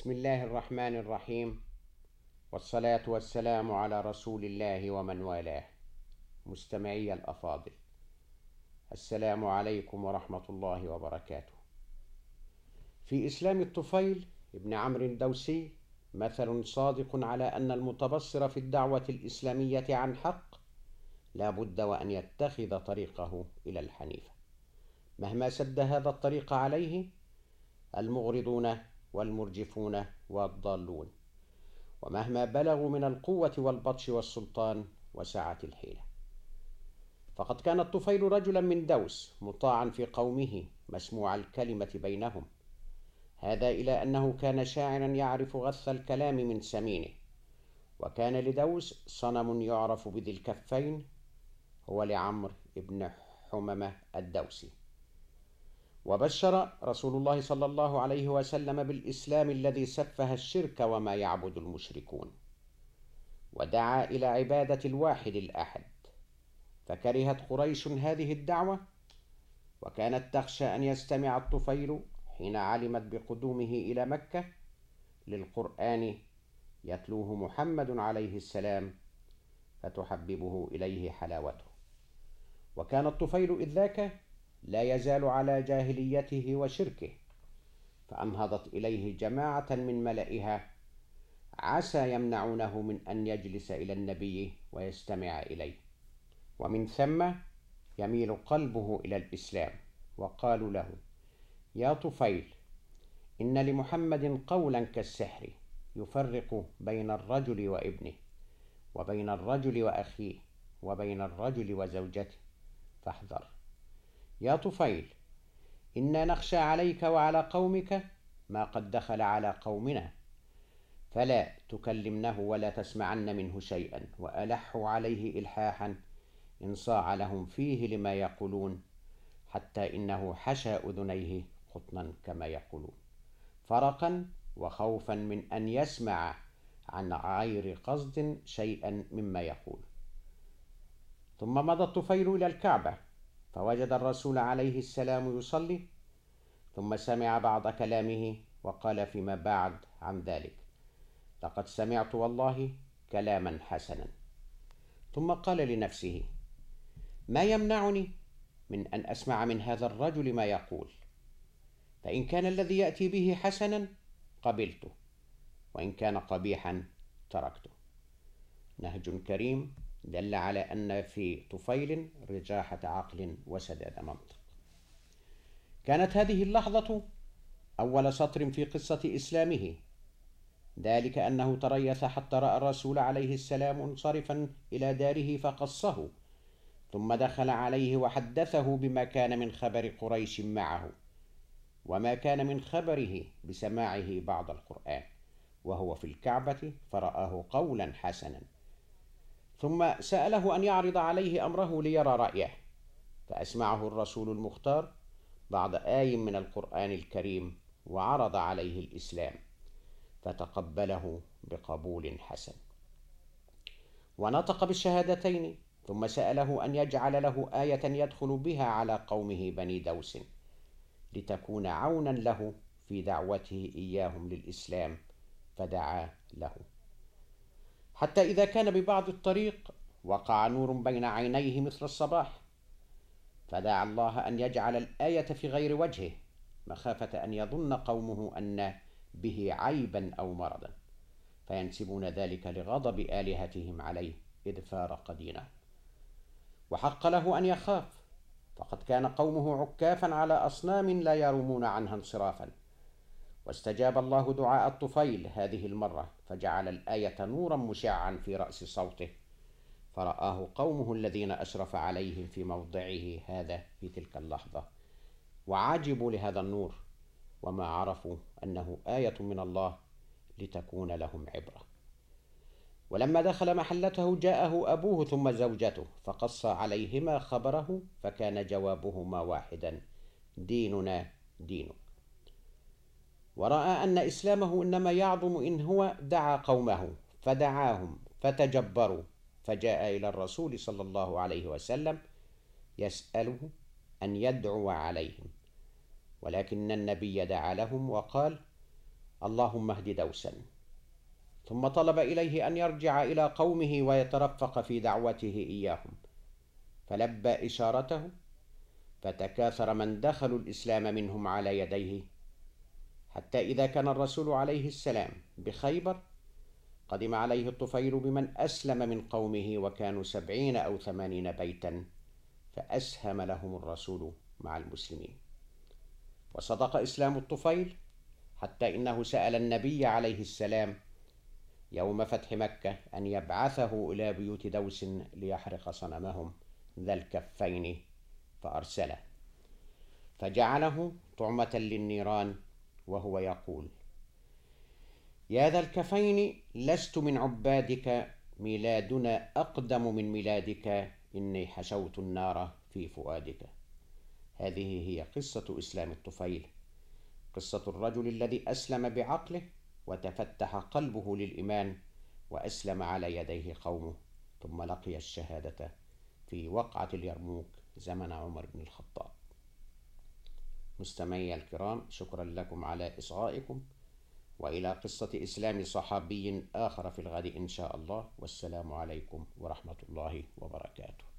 بسم الله الرحمن الرحيم والصلاة والسلام على رسول الله ومن والاه مستمعي الأفاضل السلام عليكم ورحمة الله وبركاته في إسلام الطفيل ابن عمرو الدوسي مثل صادق على أن المتبصر في الدعوة الإسلامية عن حق لا بد وأن يتخذ طريقه إلى الحنيفة مهما سد هذا الطريق عليه المغرضون والمرجفون والضالون. ومهما بلغوا من القوة والبطش والسلطان وسعة الحيلة. فقد كان الطفيل رجلا من دوس مطاعا في قومه مسموع الكلمة بينهم. هذا إلى أنه كان شاعرا يعرف غث الكلام من سمينه. وكان لدوس صنم يعرف بذي الكفين هو لعمرو بن حممة الدوسي. وبشر رسول الله صلى الله عليه وسلم بالإسلام الذي سفه الشرك وما يعبد المشركون. ودعا إلى عبادة الواحد الأحد. فكرهت قريش هذه الدعوة وكانت تخشى أن يستمع الطفيل حين علمت بقدومه إلى مكة للقرآن يتلوه محمد عليه السلام فتحببه إليه حلاوته. وكان الطفيل إذ ذاك لا يزال على جاهليته وشركه فأنهضت إليه جماعة من ملئها عسى يمنعونه من أن يجلس إلى النبي ويستمع إليه. ومن ثم يميل قلبه إلى الإسلام وقالوا له يا طفيل إن لمحمد قولا كالسحر يفرق بين الرجل وابنه وبين الرجل وأخيه وبين الرجل وزوجته فاحذر. يا طفيل إنا نخشى عليك وعلى قومك ما قد دخل على قومنا فلا تكلمنه ولا تسمعن منه شيئا وألحوا عليه إلحاحا إن صاع لهم فيه لما يقولون حتى إنه حشى أذنيه قطنا كما يقولون. فرقا وخوفا من أن يسمع عن غير قصد شيئا مما يقول. ثم مضى الطفيل إلى الكعبة. فوجد الرسول عليه السلام يصلي ثم سمع بعض كلامه وقال فيما بعد عن ذلك لقد سمعت والله كلاما حسنا. ثم قال لنفسه ما يمنعني من أن أسمع من هذا الرجل ما يقول؟ فإن كان الذي يأتي به حسنا قبلته وإن كان قبيحا تركته. نهج كريم دل على أن في طفيل رجاحة عقل وسداد منطق كانت هذه اللحظة أول سطر في قصة إسلامه. ذلك أنه تريث حتى رأى الرسول عليه السلام منصرفا إلى داره فقصه ثم دخل عليه وحدثه بما كان من خبر قريش معه وما كان من خبره بسماعه بعض القرآن وهو في الكعبة فرآه قولا حسنا. ثم سأله أن يعرض عليه أمره ليرى رأيه فأسمعه الرسول المختار بعض آي من القرآن الكريم وعرض عليه الإسلام فتقبله بقبول حسن. ونطق بالشهادتين ثم سأله أن يجعل له آية يدخل بها على قومه بني دوس لتكون عونا له في دعوته إياهم للإسلام فدعا له. حتى إذا كان ببعض الطريق وقع نور بين عينيه مثل الصباح. فدعا الله أن يجعل الآية في غير وجهه مخافة أن يظن قومه أن به عيبا أو مرضا. فينسبون ذلك لغضب آلهتهم عليه إذ فارق دينه. وحق له أن يخاف فقد كان قومه عكافا على أصنام لا يرمون عنها انصرافا. واستجاب الله دعاء الطفيل هذه المرة فجعل الآية نورا مشعا في رأس صوته فرآه قومه الذين أشرف عليهم في موضعه هذا في تلك اللحظة. وعجبوا لهذا النور وما عرفوا أنه آية من الله لتكون لهم عبرة. ولما دخل محلته جاءه أبوه ثم زوجته فقص عليهما خبره فكان جوابهما واحدا ديننا دينك. ورأى أن إسلامه إنما يعظم إن هو دعا قومه فدعاهم فتجبروا فجاء إلى الرسول صلى الله عليه وسلم يسأله أن يدعو عليهم. ولكن النبي دعا لهم وقال اللهم اهد دوسا. ثم طلب إليه أن يرجع إلى قومه ويترفق في دعوته إياهم. فلبى إشارته فتكاثر من دخلوا الإسلام منهم على يديه حتى إذا كان الرسول عليه السلام بخيبر قدم عليه الطفيل بمن أسلم من قومه وكانوا سبعين أو ثمانين بيتا فأسهم لهم الرسول مع المسلمين. وصدق إسلام الطفيل حتى إنه سأل النبي عليه السلام يوم فتح مكة أن يبعثه إلى بيوت دوس ليحرق صنمهم ذا الكفين فأرسله. فجعله طعمة للنيران وهو يقول يا ذا الكفين لست من عبادك ميلادنا أقدم من ميلادك إني حشوت النار في فؤادك. هذه هي قصة إسلام الطفيل. قصة الرجل الذي أسلم بعقله وتفتح قلبه للإيمان وأسلم على يديه قومه ثم لقي الشهادة في وقعة اليرموك زمن عمر بن الخطاب. مستمعي الكرام شكرا لكم على إصغائكم وإلى قصة إسلام صحابي آخر في الغد إن شاء الله والسلام عليكم ورحمة الله وبركاته.